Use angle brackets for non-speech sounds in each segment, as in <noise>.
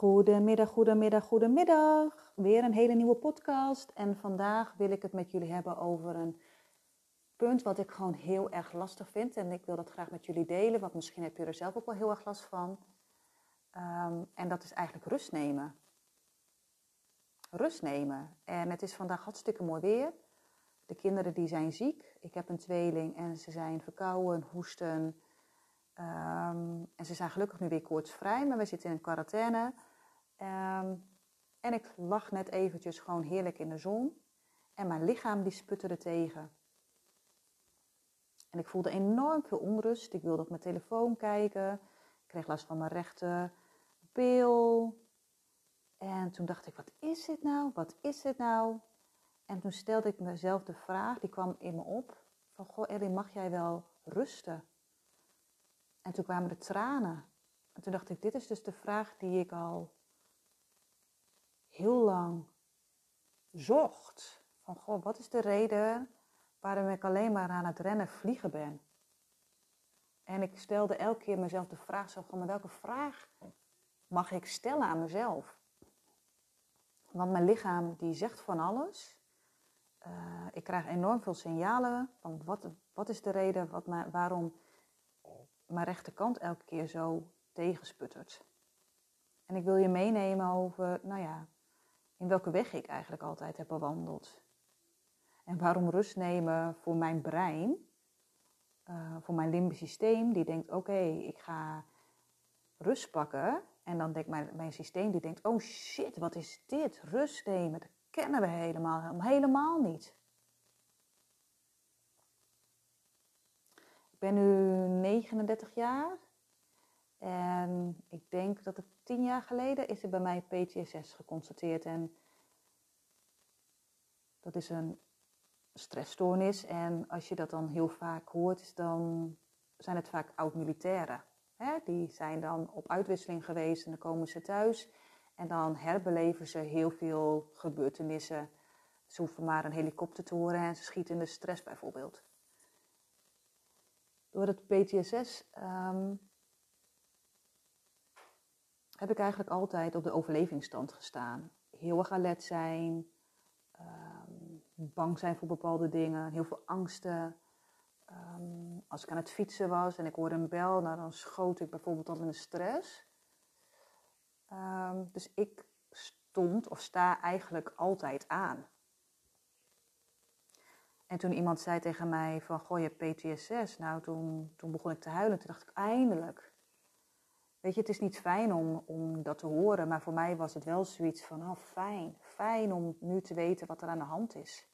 Goedemiddag, goedemiddag, goedemiddag. Weer een hele nieuwe podcast. En vandaag wil ik het met jullie hebben over een punt wat ik gewoon heel erg lastig vind. En ik wil dat graag met jullie delen, want misschien heb je er zelf ook wel heel erg last van. Ehm, en dat is eigenlijk rust nemen. Rust nemen. En het is vandaag hartstikke mooi weer. De kinderen die zijn ziek. Ik heb een tweeling en ze zijn verkouden, hoesten. Ehm, en ze zijn gelukkig nu weer koortsvrij, maar we zitten in quarantaine. Ehm, en ik lag net eventjes gewoon heerlijk in de zon. En mijn lichaam die sputterde tegen. En ik voelde enorm veel onrust. Ik wilde op mijn telefoon kijken. Ik kreeg last van mijn rechter pil. En toen dacht ik, wat is dit nou? Wat is dit nou? En toen stelde ik mezelf de vraag, die kwam in me op. Van, goh Ellie, mag jij wel rusten? En toen kwamen de tranen. En toen dacht ik, dit is dus de vraag die ik al heel lang zocht. Van, goh, wat is de reden waarom ik alleen maar aan het rennen vliegen ben? En ik stelde elke keer mezelf de vraag, zo, maar welke vraag mag ik stellen aan mezelf? Want mijn lichaam die zegt van alles. Uh, ik krijg enorm veel signalen van wat, wat is de reden wat waarom mijn rechterkant elke keer zo tegensputtert. En ik wil je meenemen over, nou ja, in welke weg ik eigenlijk altijd heb bewandeld. En waarom rust nemen voor mijn brein, uh, voor mijn limbisch systeem, die denkt, oké, ik ga rust pakken. En dan denkt mijn, mijn systeem, die denkt, oh shit, wat is dit? Rust nemen, dat kennen we helemaal, helemaal niet. Ik ben nu 39 jaar. En ik denk dat het tien jaar geleden is er bij mij PTSS geconstateerd. En dat is een stressstoornis. En als je dat dan heel vaak hoort, dan zijn het vaak oud-militairen. Die zijn dan op uitwisseling geweest en dan komen ze thuis. En dan herbeleven ze heel veel gebeurtenissen. Ze hoeven maar een helikopter te horen en ze schieten in de stress bijvoorbeeld. Door het PTSS heb ik eigenlijk altijd op de overlevingsstand gestaan. Heel erg alert zijn, ehm, bang zijn voor bepaalde dingen, heel veel angsten. Ehm, als ik aan het fietsen was en ik hoorde een bel, nou, dan schoot ik bijvoorbeeld al in de stress. dus ik stond of sta eigenlijk altijd aan. En toen iemand zei tegen mij van, goh, je PTSS. Nou, toen, toen begon ik te huilen. Toen dacht ik, eindelijk. Weet je, het is niet fijn om, om dat te horen. Maar voor mij was het wel zoiets van, oh, fijn. Fijn om nu te weten wat er aan de hand is.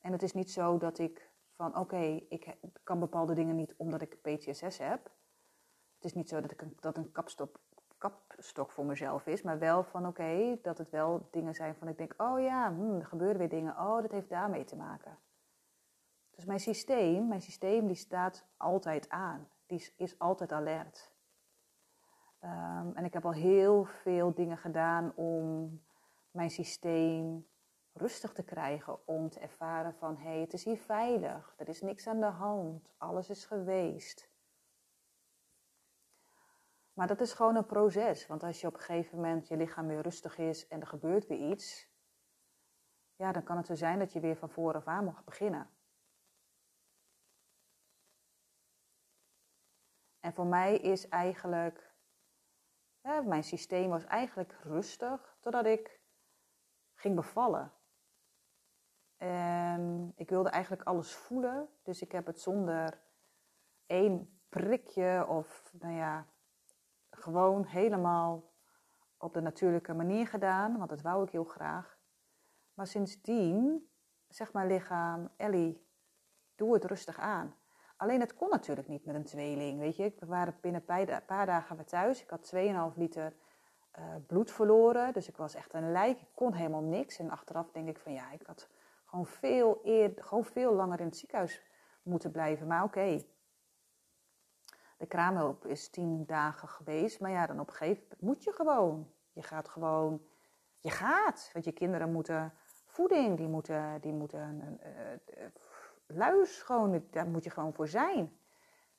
En het is niet zo dat ik van, oké, ik kan bepaalde dingen niet omdat ik PTSS heb. Het is niet zo dat ik een, dat een kapstop kapstok voor mezelf is. Maar wel van oké, dat het wel dingen zijn van ik denk, oh ja, hmm, er gebeuren weer dingen. Oh, dat heeft daarmee te maken. Dus mijn systeem, mijn systeem die staat altijd aan. Die is altijd alert. Um, en ik heb al heel veel dingen gedaan om mijn systeem rustig te krijgen. Om te ervaren van hé, hey, het is hier veilig. Er is niks aan de hand. Alles is geweest. Maar dat is gewoon een proces. Want als je op een gegeven moment je lichaam weer rustig is en er gebeurt weer iets, ja, dan kan het zo zijn dat je weer van voren aan mag beginnen. En voor mij is eigenlijk, mijn systeem was eigenlijk rustig totdat ik ging bevallen. En ik wilde eigenlijk alles voelen, dus ik heb het zonder één prikje of, nou ja, gewoon helemaal op de natuurlijke manier gedaan, want dat wou ik heel graag. Maar sindsdien zegt mijn lichaam, Ellie, doe het rustig aan. Alleen het kon natuurlijk niet met een tweeling, weet je. We waren binnen een paar dagen weer thuis. Ik had 2,5 liter uh, bloed verloren, dus ik was echt een lijk. Ik kon helemaal niks. En achteraf denk ik van ja, ik had gewoon veel, eer, gewoon veel langer in het ziekenhuis moeten blijven. Maar oké, de kraamhulp is tien dagen geweest. Maar ja, dan op een gegeven moment moet je gewoon. Je gaat gewoon, je gaat. Want je kinderen moeten voeding, die moeten, die moeten uh, luis gewoon, daar moet je gewoon voor zijn.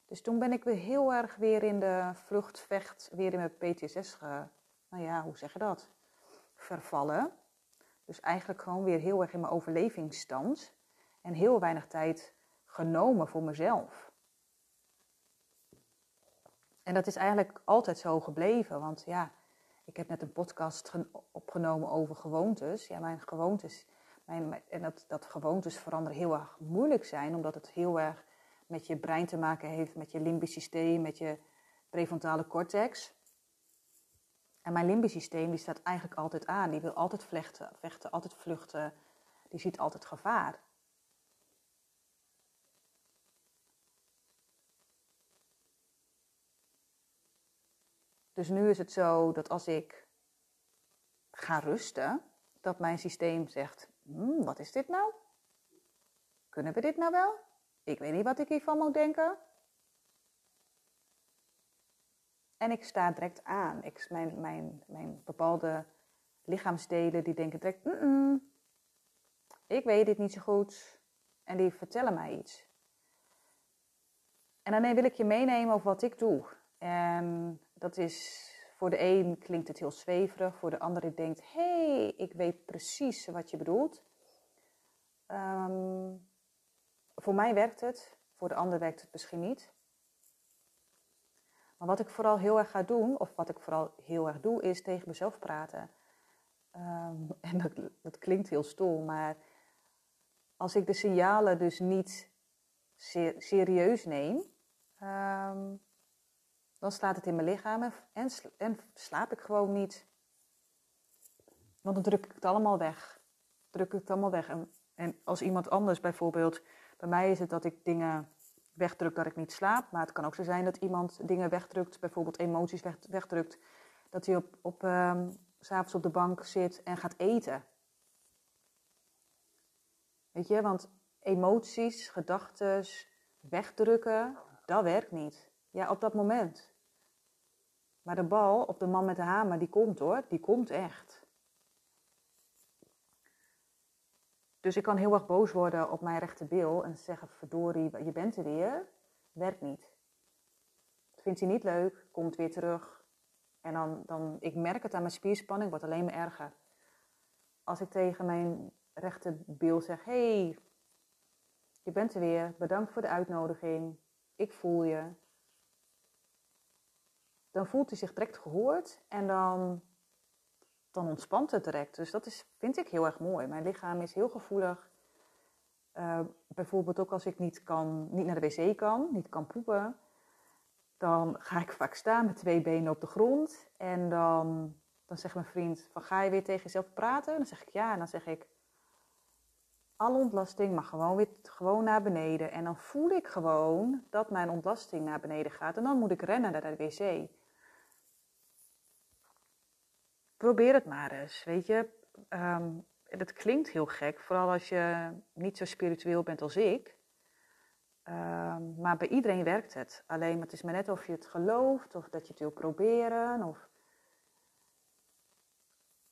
Dus toen ben ik weer heel erg weer in de vluchtvecht, weer in mijn PTSS nou ja, hoe zeg je dat? Vervallen. Dus eigenlijk gewoon weer heel erg in mijn overlevingsstand. En heel weinig tijd genomen voor mezelf. En dat is eigenlijk altijd zo gebleven. Want ja, ik heb net een podcast opgenomen over gewoontes. Ja, mijn gewoontes. En dat, dat gewoontes veranderen heel erg moeilijk zijn, omdat het heel erg met je brein te maken heeft, met je limbisch systeem, met je prefrontale cortex. En mijn limbisch systeem die staat eigenlijk altijd aan. Die wil altijd vechten, vechten, altijd vluchten. Die ziet altijd gevaar. Dus nu is het zo dat als ik ga rusten, dat mijn systeem zegt: hmm, wat is dit nou? Kunnen we dit nou wel? Ik weet niet wat ik hiervan moet denken. En ik sta direct aan. Ik, mijn, mijn, mijn bepaalde lichaamsdelen die denken direct: ik weet dit niet zo goed. En die vertellen mij iets. En dan wil ik je meenemen over wat ik doe. En dat is, voor de een klinkt het heel zweverig, voor de andere denkt, hé, hey, ik weet precies wat je bedoelt. Um, voor mij werkt het, voor de ander werkt het misschien niet. Maar wat ik vooral heel erg ga doen, of wat ik vooral heel erg doe, is tegen mezelf praten. Um, <laughs> en dat, dat, klinkt heel stom, maar als ik de signalen dus niet serieus neem, um, dan slaat het in mijn lichaam en, en slaap ik gewoon niet. Want dan druk ik het allemaal weg. Druk ik het allemaal weg. En, en als iemand anders bijvoorbeeld, bij mij is het dat ik dingen wegdruk dat ik niet slaap. Maar het kan ook zo zijn dat iemand dingen wegdrukt, bijvoorbeeld emoties weg, wegdrukt. Dat hij op, op, um, s'avonds op de bank zit en gaat eten. Weet je, want emoties, gedachten wegdrukken, dat werkt niet. Ja, op dat moment. Maar de bal op de man met de hamer, die komt hoor. Die komt echt. Dus ik kan heel erg boos worden op mijn rechterbil en zeggen: verdorie, je bent er weer. Werkt niet. Vindt hij niet leuk, komt weer terug. En dan, dan, ik merk het aan mijn spierspanning, wordt alleen maar erger. Als ik tegen mijn rechterbil zeg: hey, je bent er weer, bedankt voor de uitnodiging. Ik voel je dan voelt hij zich direct gehoord en dan, dan ontspant het direct. Dus dat is, vind ik heel erg mooi. Mijn lichaam is heel gevoelig. Uh, bijvoorbeeld ook als ik niet, kan, niet naar de wc kan, niet kan poepen, dan ga ik vaak staan met twee benen op de grond. En dan, dan zegt mijn vriend, van, ga je weer tegen jezelf praten? Dan zeg ik ja. En dan zeg ik, alle ontlasting mag gewoon weer gewoon naar beneden. En dan voel ik gewoon dat mijn ontlasting naar beneden gaat. En dan moet ik rennen naar de wc probeer het maar eens. Weet je, um, dat klinkt heel gek, vooral als je niet zo spiritueel bent als ik. Um, maar bij iedereen werkt het. Alleen het is maar net of je het gelooft, of dat je het wil proberen, of,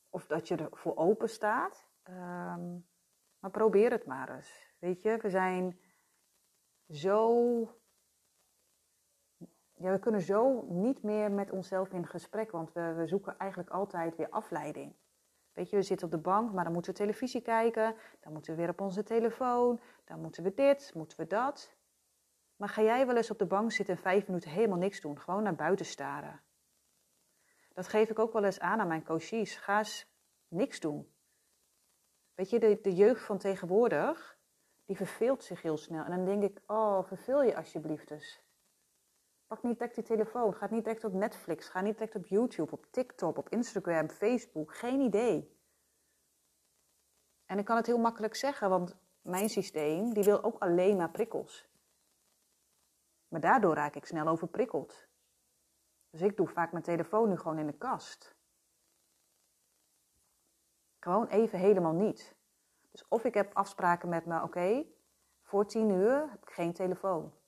of dat je ervoor open staat. Um, maar probeer het maar eens. Weet je, we zijn zo ja, we kunnen zo niet meer met onszelf in gesprek, want we, we zoeken eigenlijk altijd weer afleiding. Weet je, we zitten op de bank, maar dan moeten we televisie kijken, dan moeten we weer op onze telefoon, dan moeten we dit, moeten we dat. Maar ga jij wel eens op de bank zitten en vijf minuten helemaal niks doen, gewoon naar buiten staren? Dat geef ik ook wel eens aan aan mijn coaches. Ga eens niks doen. Weet je, de, de jeugd van tegenwoordig, die verveelt zich heel snel. En dan denk ik, oh, verveel je alsjeblieft. Pak niet direct die telefoon. Ga niet direct op Netflix. Ga niet direct op YouTube, op TikTok, op Instagram, Facebook. Geen idee. En ik kan het heel makkelijk zeggen, want mijn systeem die wil ook alleen maar prikkels. Maar daardoor raak ik snel overprikkeld. Dus ik doe vaak mijn telefoon nu gewoon in de kast. Gewoon even helemaal niet. Dus of ik heb afspraken met me, oké, voor tien uur heb ik geen telefoon.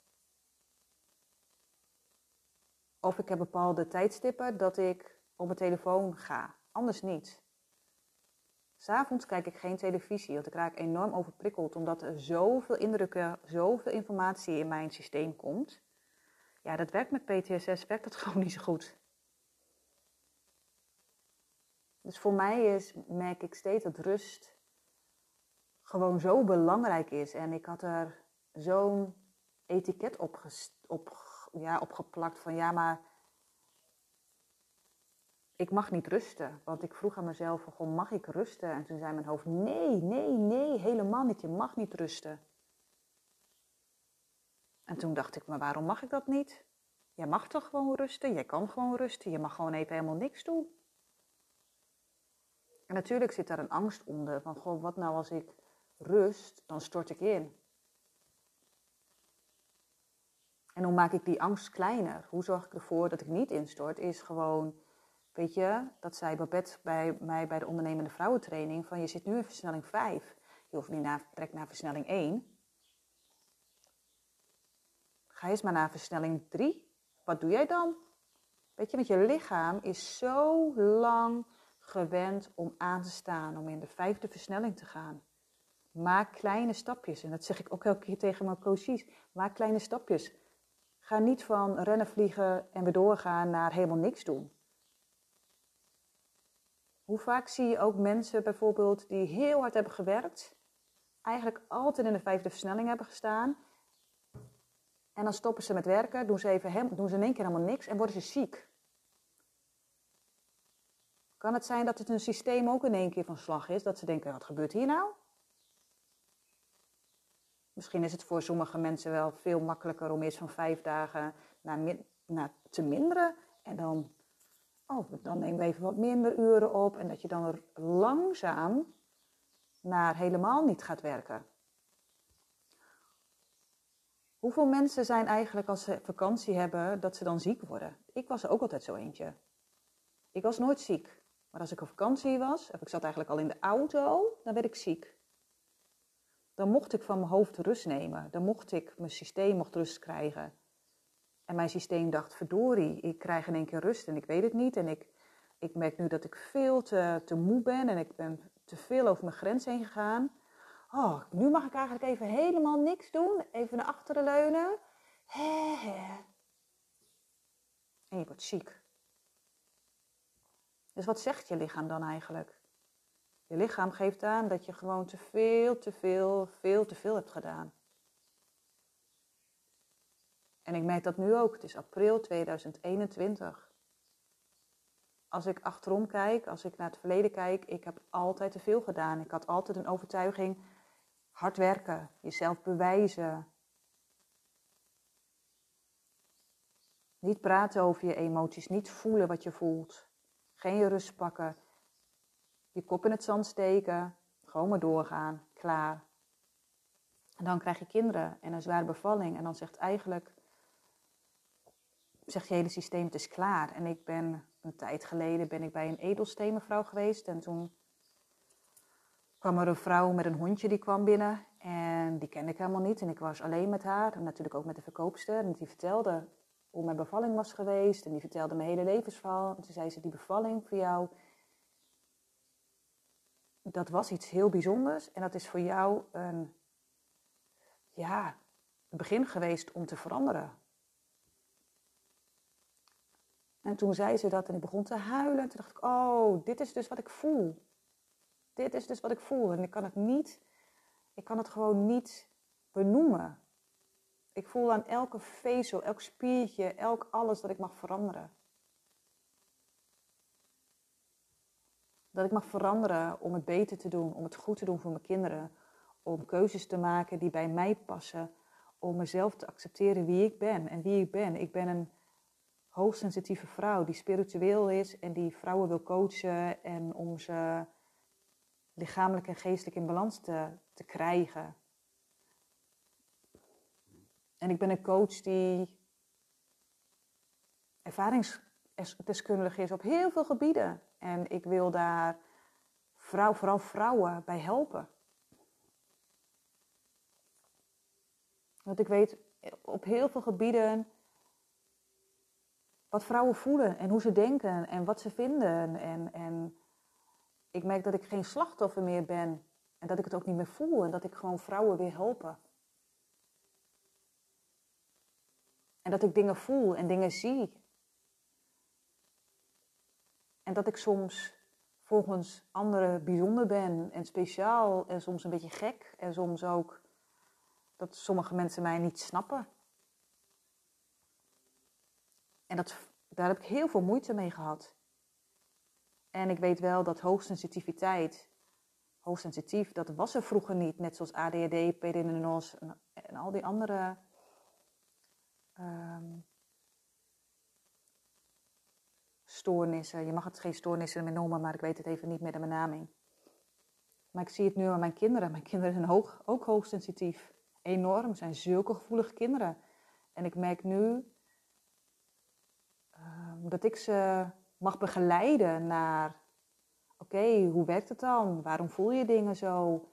Of ik heb bepaalde tijdstippen dat ik op mijn telefoon ga. Anders niet. S'avonds kijk ik geen televisie, want ik raak enorm overprikkeld omdat er zoveel indrukken, zoveel informatie in mijn systeem komt. Ja, dat werkt met PTSS, werkt dat <laughs> gewoon niet zo goed. Dus voor mij is, merk ik steeds dat rust gewoon zo belangrijk is. En ik had er zo'n etiket op, op, ja, opgeplakt van ja, maar ik mag niet rusten. Want ik vroeg aan mezelf van, goh, mag ik rusten? En toen zei mijn hoofd, nee, nee, nee, helemaal niet. Je mag niet rusten. En toen dacht ik, maar waarom mag ik dat niet? Jij mag toch gewoon rusten? Jij kan gewoon rusten. Je mag gewoon even helemaal niks doen. En natuurlijk zit daar een angst onder. Van, goh, wat nou als ik rust, dan stort ik in. En hoe maak ik die angst kleiner? Hoe zorg ik ervoor dat ik niet instort? Is gewoon, weet je, dat zei Babette bij mij bij de ondernemende vrouwentraining, van je zit nu in versnelling 5. Je hoeft niet naar, direct naar versnelling 1. Ga eens maar naar versnelling 3. Wat doe jij dan? Weet je, met je lichaam is zo lang gewend om aan te staan, om in de vijfde versnelling te gaan. Maak kleine stapjes. En dat zeg ik ook elke keer tegen mijn coaches. Maak kleine stapjes. Ga niet van rennen, vliegen en weer doorgaan naar helemaal niks doen. Hoe vaak zie je ook mensen bijvoorbeeld die heel hard hebben gewerkt, eigenlijk altijd in de vijfde versnelling hebben gestaan. En dan stoppen ze met werken, doen ze, even, doen ze in één keer helemaal niks en worden ze ziek. Kan het zijn dat het hun systeem ook in één keer van slag is? Dat ze denken, wat gebeurt hier nou? Misschien is het voor sommige mensen wel veel makkelijker om eerst van vijf dagen naar, naar te minderen. En dan, oh, dan nemen we even wat minder uren op. En dat je dan er langzaam naar helemaal niet gaat werken. Hoeveel mensen zijn eigenlijk als ze vakantie hebben dat ze dan ziek worden? Ik was er ook altijd zo eentje. Ik was nooit ziek. Maar als ik op vakantie was, of ik zat eigenlijk al in de auto, dan werd ik ziek. Dan mocht ik van mijn hoofd rust nemen. Dan mocht ik, mijn systeem mocht rust krijgen. En mijn systeem dacht, verdorie, ik krijg in één keer rust en ik weet het niet. En ik, ik merk nu dat ik veel te, te moe ben en ik ben te veel over mijn grens heen gegaan. Oh, nu mag ik eigenlijk even helemaal niks doen. Even naar achteren leunen. En je wordt ziek. Dus wat zegt je lichaam dan eigenlijk? Je lichaam geeft aan dat je gewoon te veel, te veel, veel te veel hebt gedaan. En ik merk dat nu ook. Het is april 2021. Als ik achterom kijk, als ik naar het verleden kijk, ik heb altijd te veel gedaan. Ik had altijd een overtuiging, hard werken, jezelf bewijzen. Niet praten over je emoties, niet voelen wat je voelt. Geen rust pakken, je kop in het zand steken, gewoon maar doorgaan, klaar. En dan krijg je kinderen en een zware bevalling. En dan zegt eigenlijk, zegt je hele systeem, het is klaar. En ik ben een tijd geleden ben ik bij een edelsteenmevrouw geweest. En toen kwam er een vrouw met een hondje die kwam binnen. En die kende ik helemaal niet. En ik was alleen met haar. En natuurlijk ook met de verkoopster. En die vertelde hoe mijn bevalling was geweest. En die vertelde mijn hele levensverhaal. En toen zei ze, die bevalling voor jou dat was iets heel bijzonders en dat is voor jou een, ja, begin geweest om te veranderen. En toen zei ze dat en ik begon te huilen. Toen dacht ik, oh, dit is dus wat ik voel. Dit is dus wat ik voel. En ik kan het niet, ik kan het gewoon niet benoemen. Ik voel aan elke vezel, elk spiertje, elk alles dat ik mag veranderen. Dat ik mag veranderen om het beter te doen, om het goed te doen voor mijn kinderen. Om keuzes te maken die bij mij passen. Om mezelf te accepteren wie ik ben en wie ik ben. Ik ben een hoogsensitieve vrouw die spiritueel is en die vrouwen wil coachen en om ze lichamelijk en geestelijk in balans te, te krijgen. En ik ben een coach die ervaringsdeskundig is op heel veel gebieden. En ik wil daar vooral vrouwen bij helpen. Want ik weet op heel veel gebieden wat vrouwen voelen en hoe ze denken en wat ze vinden. En, en ik merk dat ik geen slachtoffer meer ben en dat ik het ook niet meer voel en dat ik gewoon vrouwen wil helpen. En dat ik dingen voel en dingen zie en dat ik soms volgens anderen bijzonder ben en speciaal en soms een beetje gek en soms ook dat sommige mensen mij niet snappen. En dat, daar heb ik heel veel moeite mee gehad. En ik weet wel dat hoogsensitiviteit, hoogsensitief, dat was er vroeger niet. Net zoals ADHD, PDNOS en, en al die andere um, stoornissen. Je mag het geen stoornissen meer noemen, maar ik weet het even niet meer de benaming. Maar ik zie het nu aan mijn kinderen. Mijn kinderen zijn hoog, ook hoogsensitief. Enorm, zijn zulke gevoelige kinderen. En ik merk nu uh, dat ik ze mag begeleiden naar, oké, hoe werkt het dan? Waarom voel je dingen zo?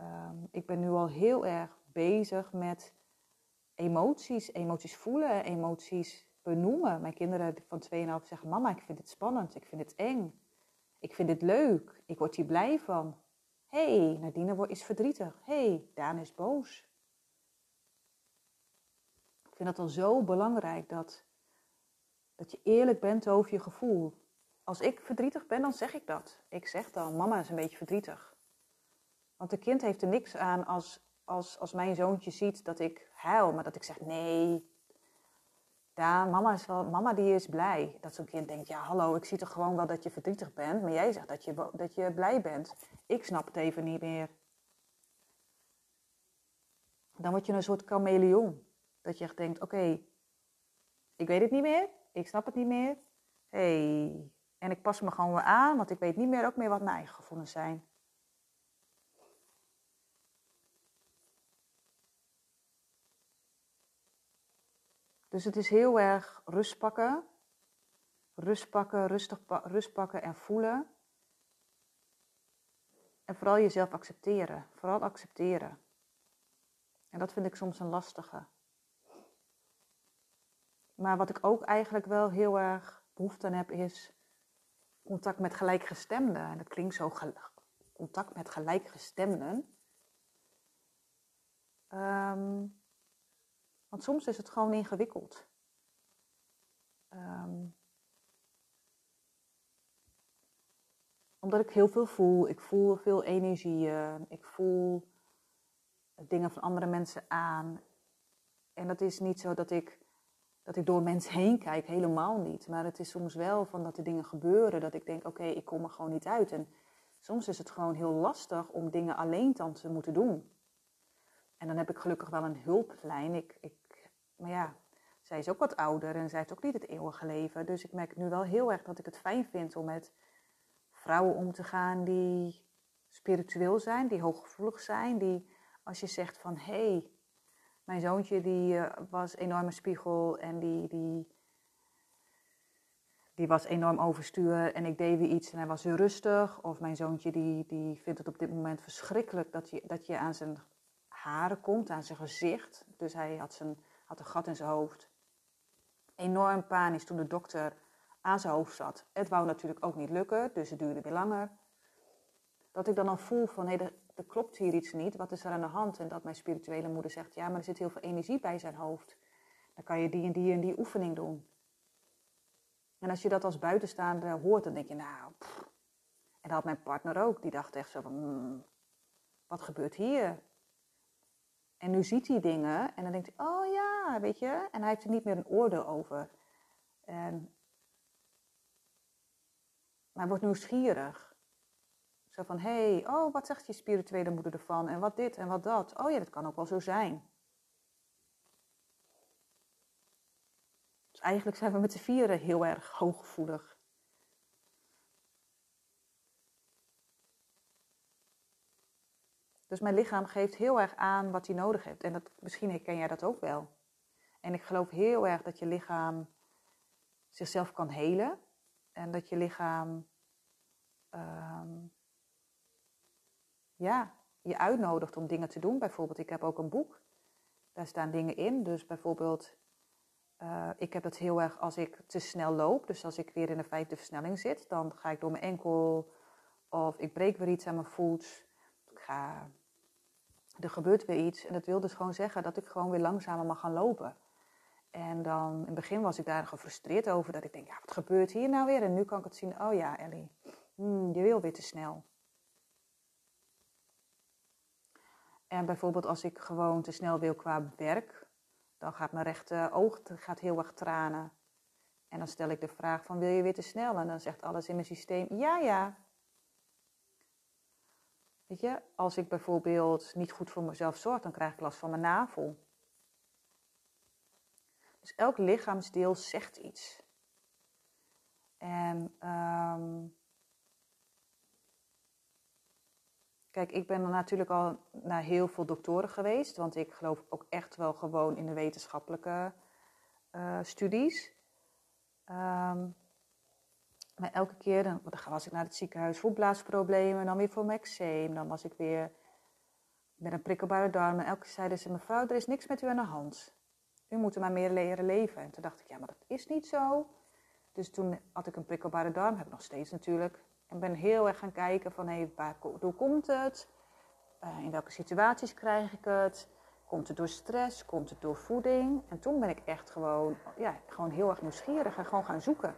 Uh, ik ben nu al heel erg bezig met emoties, emoties voelen, emoties benoemen. Mijn kinderen van 2,5 zeggen: Mama, ik vind het spannend, ik vind het eng, ik vind het leuk, ik word hier blij van. Hé, hey, Nadine is verdrietig. Hé, hey, Daan is boos. Ik vind dat al zo belangrijk dat, dat je eerlijk bent over je gevoel. Als ik verdrietig ben, dan zeg ik dat. Ik zeg dan: Mama is een beetje verdrietig. Want een kind heeft er niks aan als, als, als mijn zoontje ziet dat ik huil, maar dat ik zeg: Nee, ja, mama, is wel, mama die is blij. Dat zo'n kind denkt, ja hallo, ik zie toch gewoon wel dat je verdrietig bent. Maar jij zegt dat je, dat je blij bent. Ik snap het even niet meer. Dan word je een soort chameleon. Dat je echt denkt, oké, ik weet het niet meer. Ik snap het niet meer. hey. en ik pas me gewoon weer aan, want ik weet niet meer ook meer wat mijn eigen gevoelens zijn. Dus het is heel erg rust pakken. Rust pakken, rustig rust pakken en voelen. En vooral jezelf accepteren. Vooral accepteren. En dat vind ik soms een lastige. Maar wat ik ook eigenlijk wel heel erg behoefte aan heb, is contact met gelijkgestemden. En dat klinkt zo contact met gelijkgestemden. Um, want soms is het gewoon ingewikkeld. Ehm, omdat ik heel veel voel. Ik voel veel energieën. Ik voel dingen van andere mensen aan. En dat is niet zo dat ik, dat ik door mensen heen kijk, helemaal niet. Maar het is soms wel van dat er dingen gebeuren, dat ik denk, oké, ik kom er gewoon niet uit. En soms is het gewoon heel lastig om dingen alleen dan te moeten doen. En dan heb ik gelukkig wel een hulplijn. Ik, maar ja, zij is ook wat ouder en zij heeft ook niet het eeuwige leven. Dus ik merk nu wel heel erg dat ik het fijn vind om met vrouwen om te gaan die spiritueel zijn, die hooggevoelig zijn. Die als je zegt van hé, hey, mijn zoontje die uh, was enorme spiegel en die, die, die was enorm overstuur en ik deed weer iets en hij was weer rustig. Of mijn zoontje die, die vindt het op dit moment verschrikkelijk dat je, dat je aan zijn haren komt, aan zijn gezicht. Dus hij had, zijn, had een gat in zijn hoofd. Enorm panisch toen de dokter aan zijn hoofd zat. Het wou natuurlijk ook niet lukken, dus het duurde weer langer. Dat ik dan al voel van, hé, er, er klopt hier iets niet. Wat is er aan de hand? En dat mijn spirituele moeder zegt, ja, maar er zit heel veel energie bij zijn hoofd. Dan kan je die en die en die oefening doen. En als je dat als buitenstaander hoort, dan denk je, nou, En dat had mijn partner ook. Die dacht echt zo van, hmm, wat gebeurt hier? En nu ziet hij dingen en dan denkt hij, oh ja, En hij heeft er niet meer een oordeel over. En maar hij wordt nieuwsgierig. Zo van, hé, hey, oh, wat zegt je spirituele moeder ervan? En wat dit en wat dat? Oh ja, dat kan ook wel zo zijn. Dus eigenlijk zijn we met z'n vieren heel erg hooggevoelig. Dus mijn lichaam geeft heel erg aan wat hij nodig heeft. En dat, misschien herken jij dat ook wel. En ik geloof heel erg dat je lichaam zichzelf kan helen. En dat je lichaam ehm, ja, je uitnodigt om dingen te doen. Bijvoorbeeld, ik heb ook een boek. Daar staan dingen in. Dus bijvoorbeeld, uh, ik heb het heel erg als ik te snel loop. Dus als ik weer in de vijfde versnelling zit, dan ga ik door mijn enkel. Of ik breek weer iets aan mijn voet. Ik ga er gebeurt weer iets. En dat wil dus gewoon zeggen dat ik gewoon weer langzamer mag gaan lopen. En dan, in het begin was ik daar gefrustreerd over, dat ik denk, ja, wat gebeurt hier nou weer? En nu kan ik het zien, oh ja, Ellie, Hmm, je wil weer te snel. En bijvoorbeeld als ik gewoon te snel wil qua werk, dan gaat mijn rechte oog gaat heel erg tranen. En dan stel ik de vraag van wil je weer te snel? En dan zegt alles in mijn systeem ja, ja. Weet je, als ik bijvoorbeeld niet goed voor mezelf zorg, dan krijg ik last van mijn navel. Dus elk lichaamsdeel zegt iets. En um, kijk, ik ben natuurlijk al naar heel veel doktoren geweest, want ik geloof ook echt wel gewoon in de wetenschappelijke uh, studies. Um, maar elke keer dan, was ik naar het ziekenhuis voor blaasproblemen, dan weer voor mijn eczeem, dan was ik weer met een prikkelbare darm. En elke keer zeiden ze, mevrouw, er is niks met u aan de hand. U moet maar meer leren leven. En toen dacht ik, ja, maar dat is niet zo. Dus toen had ik een prikkelbare darm, heb ik nog steeds natuurlijk. En ben heel erg gaan kijken van, hé, waar, komt het? Uh, in welke situaties krijg ik het? Komt het door stress? Komt het door voeding? En toen ben ik echt gewoon, ja, gewoon heel erg nieuwsgierig en gewoon gaan zoeken.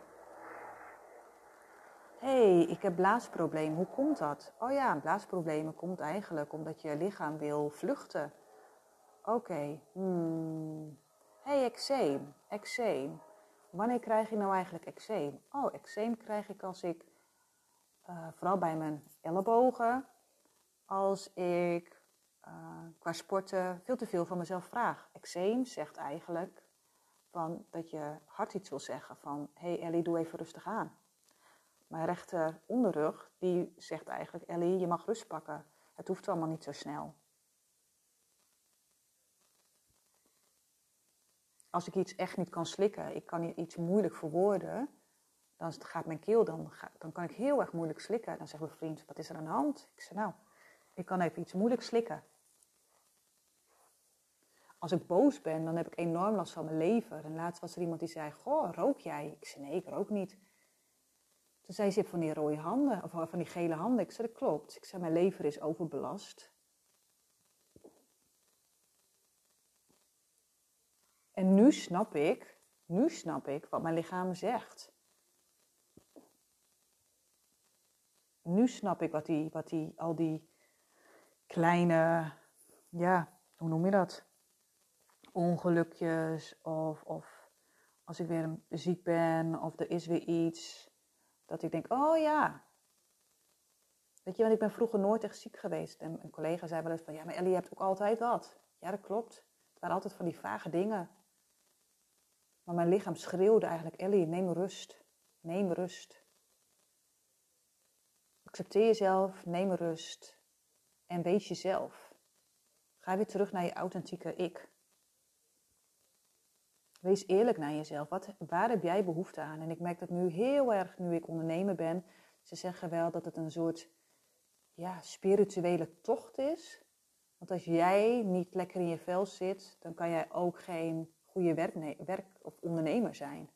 Hé, hey, ik heb blaasprobleem. Hoe komt dat? Oh ja, blaasproblemen komt eigenlijk omdat je lichaam wil vluchten. Oké. Hmm. Hey, eczeem. Eczeem. Wanneer krijg je nou eigenlijk eczeem? Oh, eczeem krijg ik als ik, uh, vooral bij mijn ellebogen, als ik uh, qua sporten veel te veel van mezelf vraag. Eczeem zegt eigenlijk van dat je hart iets wil zeggen van, hey Ellie, doe even rustig aan. Mijn rechter onderrug, die zegt eigenlijk, Ellie, je mag rust pakken. Het hoeft allemaal niet zo snel. Als ik iets echt niet kan slikken, ik kan iets moeilijk verwoorden, dan gaat mijn keel, dan, dan kan ik heel erg moeilijk slikken. Dan zegt mijn vriend, wat is er aan de hand? Ik zeg, nou, ik kan even iets moeilijk slikken. Als ik boos ben, dan heb ik enorm last van mijn lever. En laatst was er iemand die zei, goh, rook jij? Ik zei, nee, ik rook niet. Toen zei ze, van die rode handen, of van die gele handen. Ik zei, dat klopt. Ik zei, mijn lever is overbelast. En nu snap ik, nu snap ik wat mijn lichaam zegt. Nu snap ik wat die, wat die, al die kleine, ja, hoe noem je dat? Ongelukjes of, of als ik weer ziek ben of er is weer iets dat ik denk, oh ja. Weet je, want ik ben vroeger nooit echt ziek geweest. En een collega zei wel eens van, ja, maar Ellie, je hebt ook altijd dat. Ja, dat klopt. Het waren altijd van die vage dingen. Maar mijn lichaam schreeuwde eigenlijk, Ellie, neem rust. Neem rust. Accepteer jezelf, neem rust. En wees jezelf. Ga weer terug naar je authentieke ik. Wees eerlijk naar jezelf. Wat, waar heb jij behoefte aan? En ik merk dat nu heel erg, nu ik ondernemer ben. Ze zeggen wel dat het een soort ja, spirituele tocht is. Want als jij niet lekker in je vel zit, dan kan jij ook geen goede werk, werk of ondernemer zijn.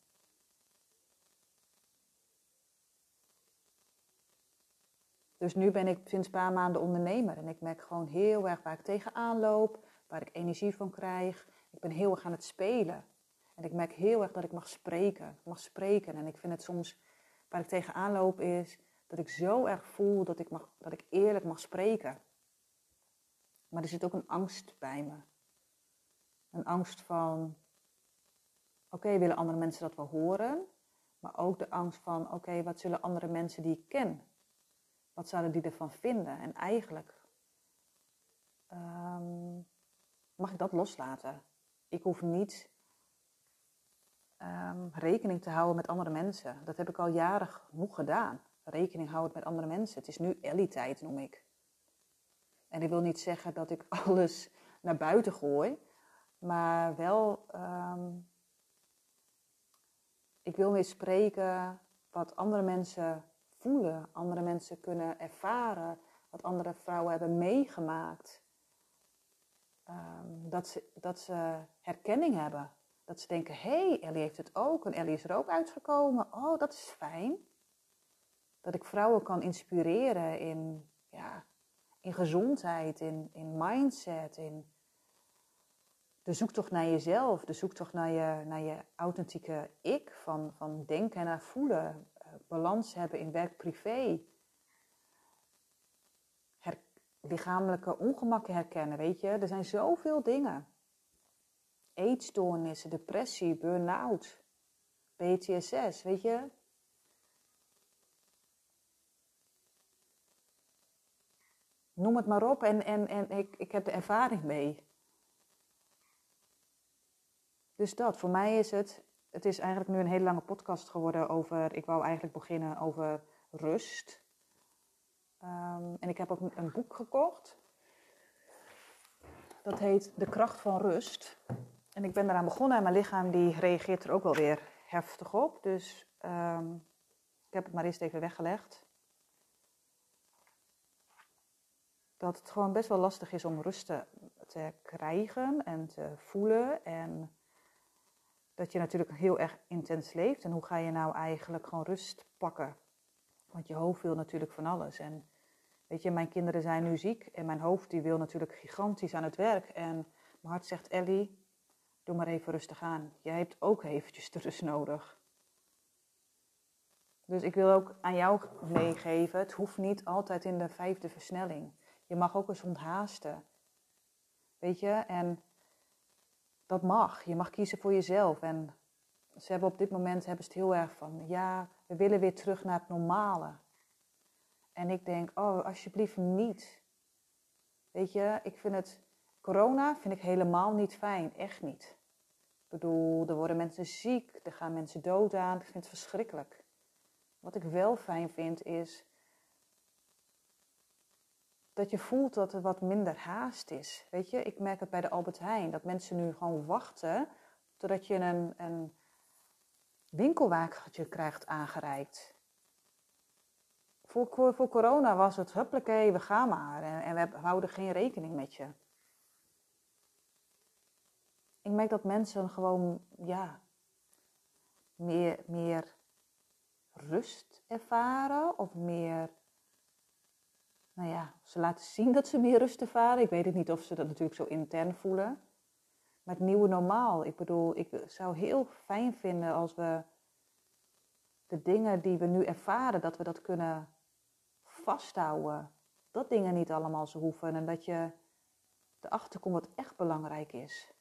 Dus nu ben ik sinds een paar maanden ondernemer en ik merk gewoon heel erg waar ik tegenaan loop, waar ik energie van krijg. Ik ben heel erg aan het spelen. En ik merk heel erg dat ik mag spreken. Ik mag spreken. En ik vind het soms, waar ik tegenaan loop, is dat ik zo erg voel dat ik, mag, dat ik eerlijk mag spreken. Maar er zit ook een angst bij me. Een angst van, oké, willen andere mensen dat wel horen? Maar ook de angst van, oké, wat zullen andere mensen die ik ken? Wat zouden die ervan vinden? En eigenlijk ehm, mag ik dat loslaten. Ik hoef niet um, rekening te houden met andere mensen. Dat heb ik al jaren genoeg gedaan. Rekening houden met andere mensen. Het is nu Ellie-tijd, noem ik. En ik wil niet zeggen dat ik <laughs> alles naar buiten gooi, maar wel, um, ik wil weer spreken wat andere mensen voelen, andere mensen kunnen ervaren, wat andere vrouwen hebben meegemaakt. Um, dat, ze, dat ze herkenning hebben dat ze denken, hé, hey, Ellie heeft het ook en Ellie is er ook uitgekomen. Oh, dat is fijn. Dat ik vrouwen kan inspireren in, ja, in gezondheid, in, in mindset, in de zoektocht naar jezelf, de zoektocht naar je, naar je authentieke ik, van, van denken naar voelen, eh, balans hebben in werk-privé. lichamelijke ongemakken herkennen, weet je. Er zijn zoveel dingen. Eetstoornissen, depressie, burn-out, PTSS, weet je. Noem het maar op en, en, en ik, ik heb de ervaring mee. Dus dat, voor mij is het, het is eigenlijk nu een hele lange podcast geworden over, ik wou eigenlijk beginnen over rust. Um, en ik heb ook een boek gekocht. Dat heet De kracht van rust. En ik ben eraan begonnen en mijn lichaam die reageert er ook wel weer heftig op. Dus um, ik heb het maar eerst even weggelegd. Dat het gewoon best wel lastig is om rust te, te krijgen en te voelen. En dat je natuurlijk heel erg intens leeft. En hoe ga je nou eigenlijk gewoon rust pakken? Want je hoofd wil natuurlijk van alles. En weet je, mijn kinderen zijn nu ziek en mijn hoofd die wil natuurlijk gigantisch aan het werk. En mijn hart zegt, Ellie, doe maar even rustig aan. Jij hebt ook eventjes de rust nodig. Dus ik wil ook aan jou meegeven, het hoeft niet altijd in de vijfde versnelling. Je mag ook eens onthaasten. Weet je, en dat mag. Je mag kiezen voor jezelf. En ze hebben op dit moment hebben ze het heel erg van, ja, we willen weer terug naar het normale. En ik denk, oh, alsjeblieft niet. Weet je, ik vind het, corona vind ik helemaal niet fijn, echt niet. Ik bedoel, er worden mensen ziek, er gaan mensen dood aan, ik vind het verschrikkelijk. Wat ik wel fijn vind is dat je voelt dat er wat minder haast is. Weet je, ik merk het bij de Albert Heijn, dat mensen nu gewoon wachten totdat je een, een winkelwagentje krijgt aangereikt. Voor, voor corona was het huppakee, we gaan maar en, en we houden geen rekening met je. Ik merk dat mensen gewoon, ja, meer, meer rust ervaren of meer nou ja, ze laten zien dat ze meer rust ervaren. Ik weet het niet of ze dat natuurlijk zo intern voelen. Maar het nieuwe normaal. Ik bedoel, ik zou heel fijn vinden als we de dingen die we nu ervaren, dat we dat kunnen vasthouden. Dat dingen niet allemaal zo hoeven en dat je erachter komt wat echt belangrijk is.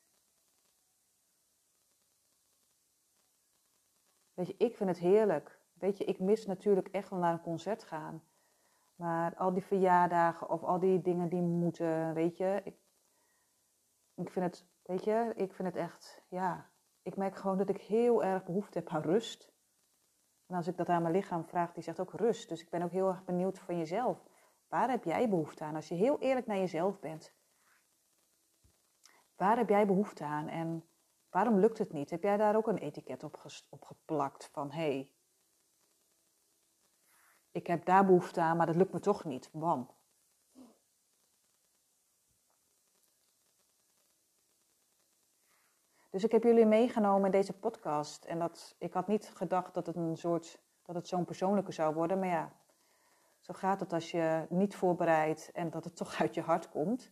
Weet je, ik vind het heerlijk. Weet je, ik mis natuurlijk echt wel naar een concert gaan. Maar al die verjaardagen of al die dingen die moeten, weet je. Ik, ik vind het, weet je, ik vind het echt, ja. Ik merk gewoon dat ik heel erg behoefte heb aan rust. En als ik dat aan mijn lichaam vraag, die zegt ook rust. Dus ik ben ook heel erg benieuwd van jezelf. Waar heb jij behoefte aan? Als je heel eerlijk naar jezelf bent. Waar heb jij behoefte aan? En waarom lukt het niet? Heb jij daar ook een etiket op, op geplakt van hé, hey, ik heb daar behoefte aan, maar dat lukt me toch niet. Bam. Dus ik heb jullie meegenomen in deze podcast. En dat, ik had niet gedacht dat het een soort, dat het zo'n persoonlijke zou worden. Maar ja, zo gaat het als je niet voorbereidt en dat het <laughs> toch uit je hart komt.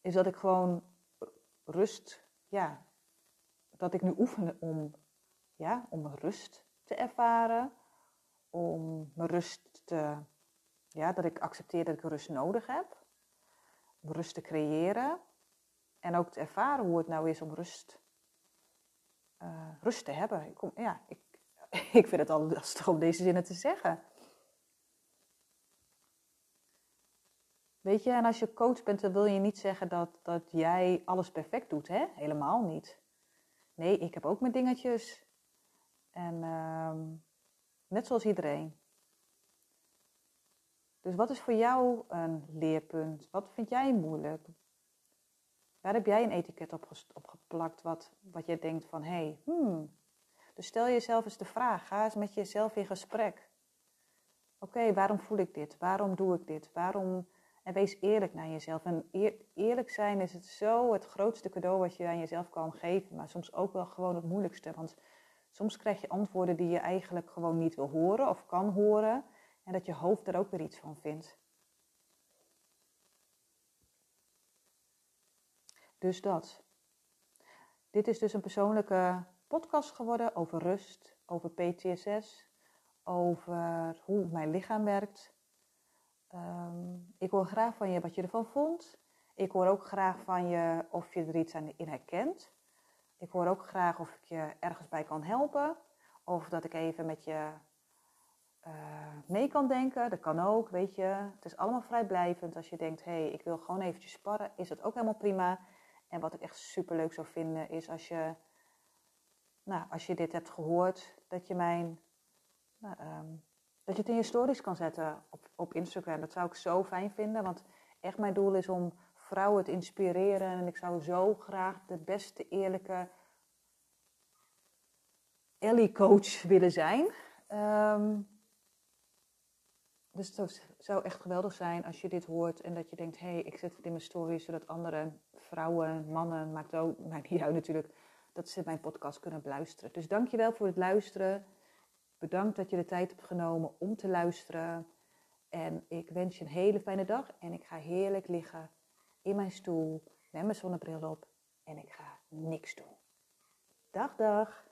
Is dat ik gewoon rust, ja, dat ik nu oefen om, ja, om rust te ervaren om mijn rust te, ja, dat ik accepteer dat ik rust nodig heb. Om rust te creëren. En ook te ervaren hoe het nou is om rust, uh, rust te hebben. Ik, kom, ja, ik, <laughs> ik vind het al lastig om deze zinnen te zeggen. Weet je, en als je coach bent, dan wil je niet zeggen dat, dat jij alles perfect doet, hè? Helemaal niet. Nee, ik heb ook mijn dingetjes. En uh, Net zoals iedereen. Dus wat is voor jou een leerpunt? Wat vind jij moeilijk? Waar heb jij een etiket op, geplakt wat, wat je denkt van, hé, hey, hmm. Dus stel jezelf eens de vraag, ga eens met jezelf in gesprek. Oké, waarom voel ik dit? Waarom doe ik dit? Waarom... En wees eerlijk naar jezelf. En eerlijk zijn is het zo het grootste cadeau wat je aan jezelf kan geven, maar soms ook wel gewoon het moeilijkste. Want Soms krijg je antwoorden die je eigenlijk gewoon niet wil horen of kan horen en dat je hoofd er ook weer iets van vindt. Dus dat. Dit is dus een persoonlijke podcast geworden over rust, over PTSS, over hoe mijn lichaam werkt, Ehm, ik hoor graag van je wat je ervan vond. Ik hoor ook graag van je of je er iets aan in herkent. Ik hoor ook graag of ik je ergens bij kan helpen. Of dat ik even met je uh, mee kan denken. Dat kan ook, weet je. Het is allemaal vrijblijvend. Als je denkt, hé, hey, ik wil gewoon eventjes sparren, is dat ook helemaal prima. En wat ik echt super leuk zou vinden, is als je, nou, als je dit hebt gehoord, dat je mijn, nou, ehm, dat je het in je stories kan zetten op, op Instagram. Dat zou ik zo fijn vinden, want echt mijn doel is om vrouwen te inspireren. En ik zou zo graag de beste, eerlijke Ellie-coach willen zijn. Um, dus het zou echt geweldig zijn als je dit hoort en dat je denkt: hé, hey, ik zet het in mijn stories zodat andere vrouwen, mannen, maakt ook, <laughs> maakt niet natuurlijk, dat ze mijn podcast kunnen beluisteren. Dus dankjewel voor het luisteren. Bedankt dat je de tijd hebt genomen om te luisteren. En ik wens je een hele fijne dag en ik ga heerlijk liggen in mijn stoel met mijn zonnebril op en ik ga niks doen. Dag, dag.